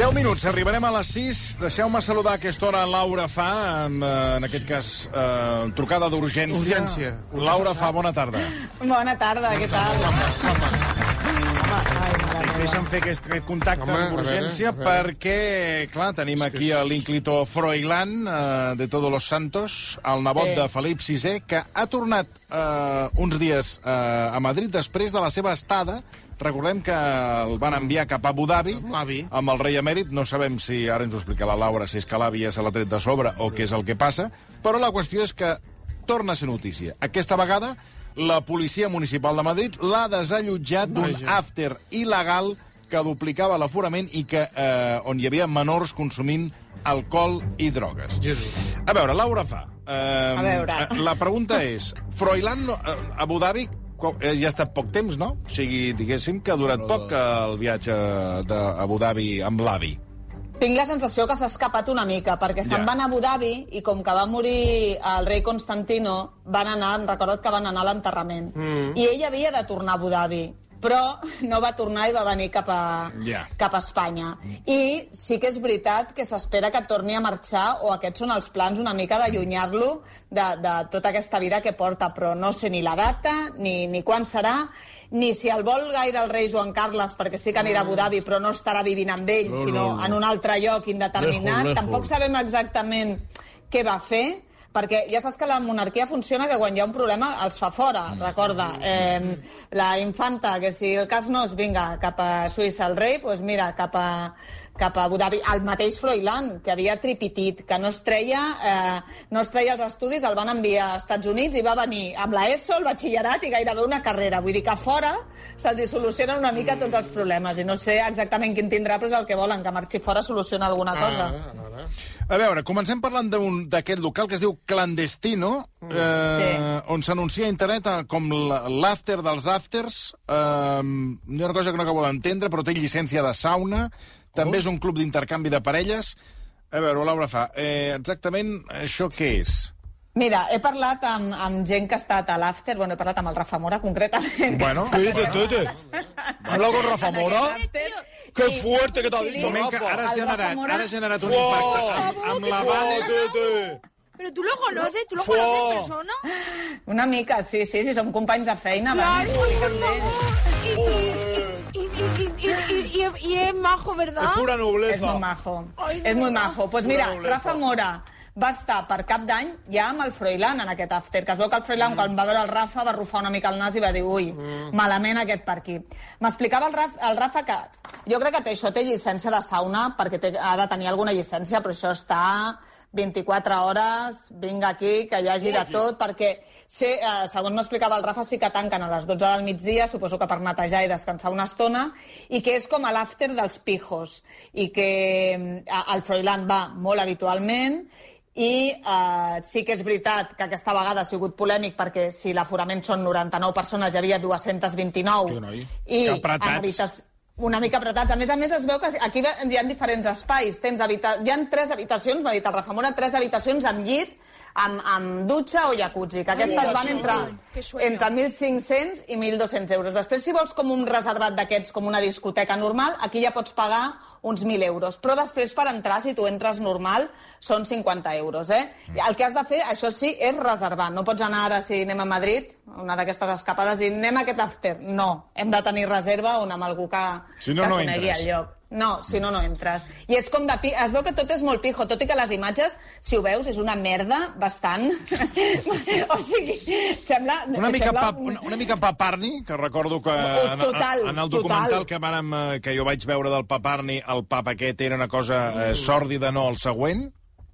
10 minuts, arribarem a les 6. Deixeu-me saludar a aquesta hora Laura Fa, amb, eh, en aquest cas, eh, trucada d'urgència. Urgència. Laura Fa, bona tarda. Bona tarda, què tal? Deixa'm fer aquest, aquest contacte Home, amb urgència veure, perquè, clar, tenim aquí a l'ínclito Froilán eh, de Todos los Santos, el nebot Sí. de Felip VI, que ha tornat eh, uns dies eh, a Madrid després de la seva estada. Recordem que el van enviar cap a Abu Dhabi Amb el rei emèrit. No sabem si, ara ens ho explica la Laura, si és que l'avi ja se l'ha tret de sobre o què és el que passa, però la qüestió és que torna a ser notícia. Aquesta vegada, la policia municipal de Madrid l'ha desallotjat d'un after il·legal que duplicava l'aforament i que, eh, on hi havia menors consumint alcohol i drogues. Jesús. A veure, Laura fa. Eh, A veure. eh, La pregunta és, Froilán, no- eh, Abu Dhabi, eh, ja ha estat poc temps, no? O sigui, diguéssim que ha durat poc el viatge d'Abu Dhabi amb l'avi. Tinc la sensació que s'ha escapat una mica, perquè se'n Ja. van a Abu Dhabi i com que va morir el rei Constantino, van anar, recorda't que van anar a l'enterrament. Mm. I ell havia de tornar a Abu Dhabi, però no va tornar i va venir cap a, Ja. cap a Espanya. I sí que és veritat que s'espera que torni a marxar, o aquests són els plans una mica d'allunyar-lo de, de tota aquesta vida que porta, però no sé ni la data, ni, ni quan serà, ni si el vol gaire el rei Joan Carles, perquè sí que anirà a Abu Dhabi, però no estarà vivint amb ell, No, sinó no, no. en un altre lloc indeterminat. Lejos, lejos. Tampoc sabem exactament què va fer, perquè ja saps que la monarquia funciona que quan hi ha un problema els fa fora, recorda. Eh, la infanta, que si el cas no és, vinga, cap a Suïssa el rei, doncs mira, cap a, cap a Abu Dhabi. El mateix Froilán, que havia tripitit, que no es treia, eh, no es treia els estudis, el van enviar als Estats Units i va venir amb la ESO, el batxillerat i gairebé una carrera. Vull dir que a fora se'ls solucionen una mica tots els problemes i no sé exactament quin tindrà, però és el que volen, que marxi fora soluciona alguna cosa. Ah, A veure, comencem parlant d'aquest local que es diu Clandestino, eh, on s'anuncia a internet eh, com l'after dels afters. Eh, hi ha una cosa que no acabo d'entendre, però té llicència de sauna. També és un club d'intercanvi de parelles. A veure, Laura fa, eh, exactament això què és? Mira, he parlat amb, amb gent que ha estat a l'after, bueno, he parlat amb el Rafa Mora, concretament. que Bueno, està ¿Qué dices, Tete? ¿Habla con Rafa Mora? i- fuerte que t'ha sí, dit, que Rafa. ara has Rafa generat, ara has generat un impacte amb, amb la Vale. ¿Pero tú lo conoces? ¿Tú lo Fua. conoces en persona? Una mica, sí, sí, sí, som companys de feina. Claro, ell. favor. Y, y, y, y, y, y es majo, ¿verdad? Es pura És nobleza. molt majo. És molt majo. Pues mira, nobleza. Rafa Mora va estar per cap d'any ja amb el Froilán en aquest after, que es veu que el Froilán, mm. quan va veure el Rafa, va rufar una mica el nas i va dir, ui, mm. malament aquest per aquí. M'explicava el, Raf, el Rafa que jo crec que té, això té llicència de sauna, perquè té, ha de tenir alguna llicència, però això està 24 hores, vinga aquí, que hi hagi de tot, perquè sé, eh, segons m'explicava el Rafa, sí que tanquen a les 12 del migdia, suposo que per netejar i descansar una estona, i que és com a l'after dels pijos, i que eh, el Froilán va molt habitualment, i eh, sí que és veritat que aquesta vegada ha sigut polèmic perquè si l'aforament són 99 persones hi havia 229 Sí, noi. i en habitas- una mica apretats. A més a més, es veu que aquí hi ha diferents espais. Tens habita... Hi ha tres habitacions, m'ha dit el Rafa Mora, tres habitacions amb llit, amb, amb dutxa o jacuzzi, que aquestes van entre, entre 1.500 i 1.200 euros. Després, si vols com un reservat d'aquests, com una discoteca normal, aquí ja pots pagar uns 1.000 euros. Però després, per entrar, si tu entres normal, són 50 euros, eh? El que has de fer, això sí, és reservar. No pots anar ara, si anem a Madrid, una d'aquestes escapades, i anem a aquest after. No, hem de tenir reserva on amb algú que, Si no, que no conegui entres. el lloc. No, si no, no entres. I és com de... Pi... Es veu que tot és molt pijo, tot i que les imatges, si ho veus, és una merda bastant... o sigui, sembla... Una mica, sembla pa, una, una mica paparni, que recordo que en, Total, en el documental total. que, vàrem, eh, que jo vaig veure del paparni, el pap aquest era una cosa eh, sòrdida, no el següent?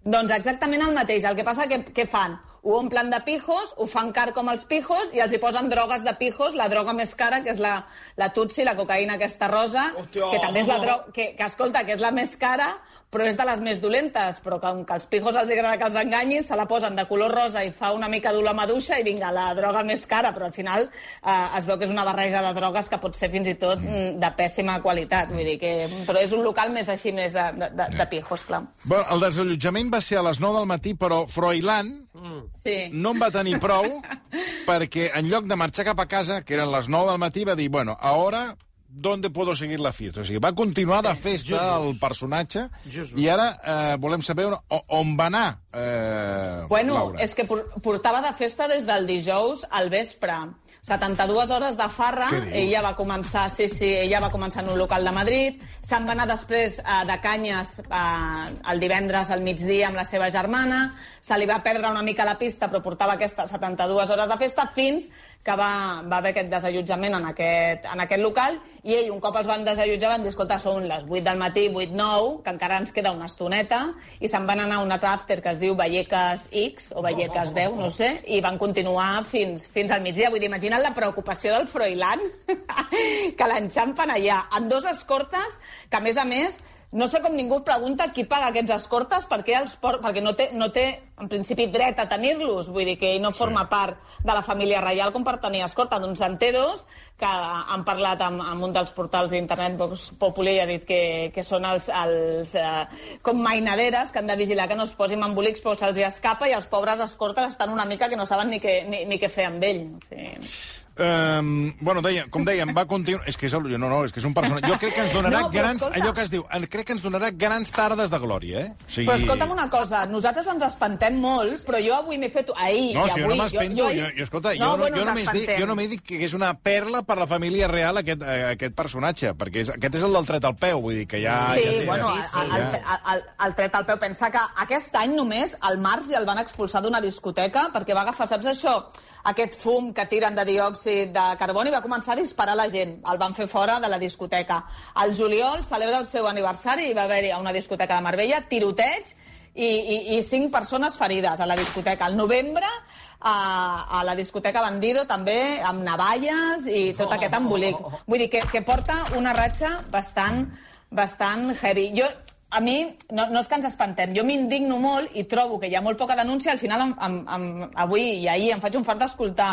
Doncs exactament el mateix. El que passa que què fan? Ho omplen de pijos, ho fan car com els pijos i els hi posen drogues de pijos, la droga més cara, que és la, la tutsi, la cocaïna aquesta rosa, Hòstia. que també és la droga... Que, que, escolta, que és la més cara, però és de les més dolentes, però com que als pijos els agrada que els enganyin, se la posen de color rosa i fa una mica la maduixa i vinga, la droga més cara, però al final eh, es veu que és una barreja de drogues que pot ser fins i tot mm, de pèssima qualitat, vull dir que... Però és un local més així, més de, de, de, de pijos, clar. Bé, el desallotjament va ser a les 9 del matí, però Froilán Sí. no en va tenir prou perquè en lloc de marxar cap a casa, que eren les 9 del matí, va dir, bueno, a hora ¿dónde puedo seguir la fiesta? O sigui, va continuar de festa el personatge i ara eh, volem saber on, on va anar, eh, Bueno, Laura. és que por- portava de festa des del dijous al vespre. 72 hores de farra, ella va començar, sí, sí, ella va començar en un local de Madrid, se'n va anar després eh, de Canyes eh, el divendres al migdia amb la seva germana, se li va perdre una mica la pista, però portava aquestes 72 hores de festa fins que va, va haver aquest desallotjament en aquest, en aquest local i ell, un cop els van desallotjar, van dir, escolta, són les 8 del matí, 8-9, que encara ens queda una estoneta, i se'n van anar a un altre after que es diu Vallecas X, o Vallecas 10, no sé, i van continuar fins, fins al migdia. Vull dir, imagina't la preocupació del Froilán, que l'enxampen allà, amb dos escortes, que a més a més, no sé com ningú pregunta qui paga aquests escortes perquè, els por... perquè no, té, no té, en principi, dret a tenir-los. Vull dir que ell no forma part de la família reial com per tenir escorta. Doncs en té dos, que han parlat amb, amb un dels portals d'internet, Vox Populi, i ha dit que, que són els, els eh, com mainaderes, que han de vigilar que no es posin embolics, però se'ls escapa, i els pobres escortes estan una mica que no saben ni què, ni, ni què fer amb ell. O sigui... Um, bueno, deia, com dèiem, va continuar... És que és, el, no, no, és que és un personatge... Jo crec que ens donarà No, grans... escolta. Allò que es diu, crec que ens donarà grans tardes de glòria, eh? O sigui... Però escolta'm una cosa, nosaltres ens espantem molt, però jo avui m'he fet... Ahir No, i si jo avui... no m'espento, jo, ahir- jo, escolta, no, jo, no, bueno, jo, només dic, jo només dic que és una perla per la família real aquest, eh, aquest personatge, perquè és, aquest és el del tret al peu, vull dir que ja... Sí, ja té- bueno, ja, el, el, el, el tret al peu. Pensa que aquest any només, al març, ja el van expulsar d'una discoteca perquè va agafar, saps això? Aquest fum que tiren de diòxid de carboni va començar a disparar la gent. El van fer fora de la discoteca. Al juliol celebra el seu aniversari i va haver-hi a una discoteca de Marbella tiroteig i, i, i cinc persones ferides a la discoteca. Al novembre, a, a la discoteca Bandido, també amb navalles i tot aquest embolic. Vull dir que, que porta una ratxa bastant, bastant heavy. Jo, a mi, no, no és que ens espantem, jo m'indigno molt i trobo que hi ha molt poca denúncia, al final, amb, amb, amb, avui i ahir em faig un fart d'escoltar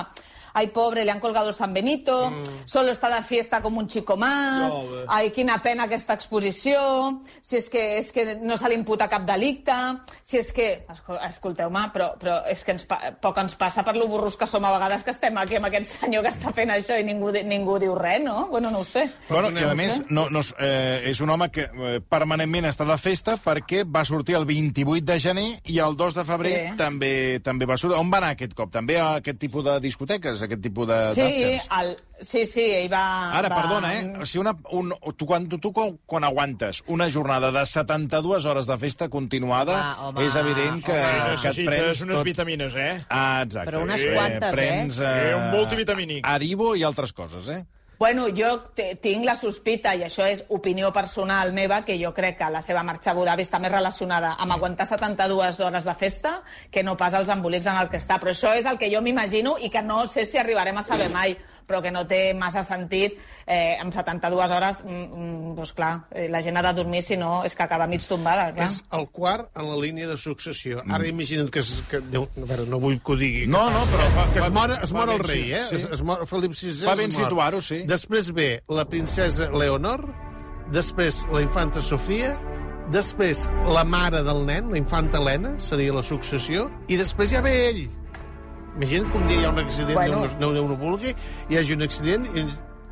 Ai, pobre, le han colgado el San Benito, mm. solo está de fiesta como un chico más, No, ai, quina pena aquesta exposició, si és que, és que no se li imputa cap delicte, si és que... Escol- Escolteu-me, però, però és que ens, poc ens passa per lo burros que som a vegades que estem aquí amb aquest senyor que està fent això i ningú, ningú diu res, no? Bueno, no ho sé. Bueno, i a més, no, no, és- eh, és un home que eh, permanentment està de festa perquè va sortir el 28 de gener i el 2 de febrer Sí. també també va sortir. On va anar aquest cop? També a aquest tipus de discoteques, aquest tipus de Sí, el, sí, sí, ell va... Ara, va... perdona, eh? O sigui, una, un, tu, quan, tu, tu quan, quan aguantes una jornada de 72 hores de festa continuada, Home, home, és evident que, Home, que et prens unes tot... vitamines, eh? Ah, exacte. Però unes quantes, eh? prens, Eh, un multivitamínic. Aribo i altres coses, eh? Bueno, jo tinc la sospita, i això és opinió personal meva, que jo crec que la seva marxa a Abu Dhabi està més relacionada amb aguantar 72 hores de festa que no pas els embolics en el que està. Però això és el que jo m'imagino i que no sé si arribarem a saber mai, però que no té massa sentit eh, amb 72 hores, mm, mm, doncs clar, eh, la gent ha de dormir, si no és que acaba mig tombada, clar. És el quart en la línia de successió. Ara imagina't que... Es, que Déu, a veure, no vull que ho digui. No, no, però fa- Que es mor, es mor el rei, eh? sí. Es, es mor, Felip VI Fa ben situar-ho, sí. Després ve la princesa Leonor, després la infanta Sofia, després la mare del nen, la infanta Helena, seria la successió, i després ja ve ell. Imagina't que un dia hi ha un accident, Bueno. no, no, no vulgui, hi hagi un accident, i,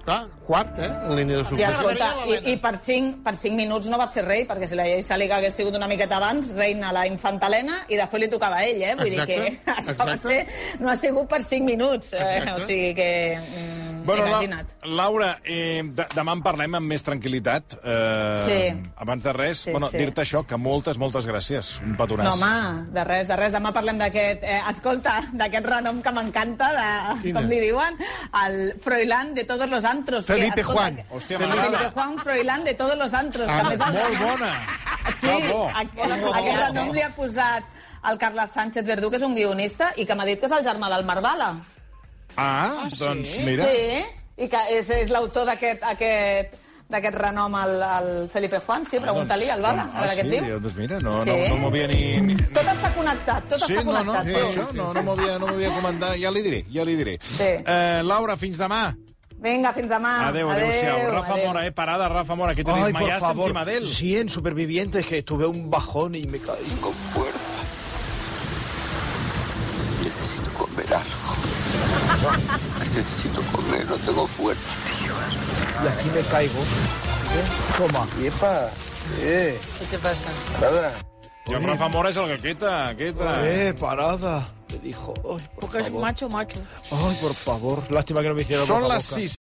clar, quart, eh, en línia de I, successió. escolta, i, i per, cinc, per cinc minuts no va ser rei, perquè si la llei Sàliga hagués sigut una miqueta abans, reina la infanta Helena, i després li tocava a ell, eh? Vull Exacte, dir que això va exacte. ser, no ha sigut per cinc minuts. Eh? Exacte. O sigui que, mm, Bueno, la, imagina't. Laura, eh, de, demà en parlem amb més tranquil·litat. Eh, Sí. Abans de res, Sí, bueno, sí. dir-te això, que moltes, moltes gràcies. Un petonàs. No, home, de res, de res. Demà parlem d'aquest... Eh, escolta, d'aquest renom que m'encanta, de, Quina? com li diuen, el Froilán de todos los antros. Felipe que, escolta, Juan. que- Hòstia, Felipe. Juan Froilán de todos los antros. Ah, que més el Molt bona. Sí, bo. aquest, aquest renom li ha posat el Carles Sánchez Verdú, que és un guionista, i que m'ha dit que és el germà del Marvala. Ah, doncs mira. Sí, i que és, és l'autor d'aquest aquest, d'aquest renom al, al Felipe Juan. Sí, pregunta-li al Bala, a Ah, veure què sí? et diu. Doncs mira, no, Sí. no, no m'ho havia ni... ni... Tot està connectat, tot Sí, està no, no, connectat. per tot. això no, no m'ho havia, no havia comentat. Ja li diré, ja li diré. Sí. Eh, Laura, fins demà. Vinga, fins demà. Adéu, adéu-siau. Rafa adéu. Mora, eh, parada, Rafa Mora. Aquí Ay, tenéis por Mayasta favor. encima de él. Sí, en Supervivientes, que tuve un bajón y me caí con Necesito comer, no tengo fuerza, tío. Y aquí me caigo. ¿Eh? Toma. Epa, eh, ¿Qué te pasa? nada. El Rafa Mora és el que quita, quita. Eh, parada. Me dijo, ay, por Porque es macho, macho. Ay, por favor. Lástima que no me hicieron les boca. 6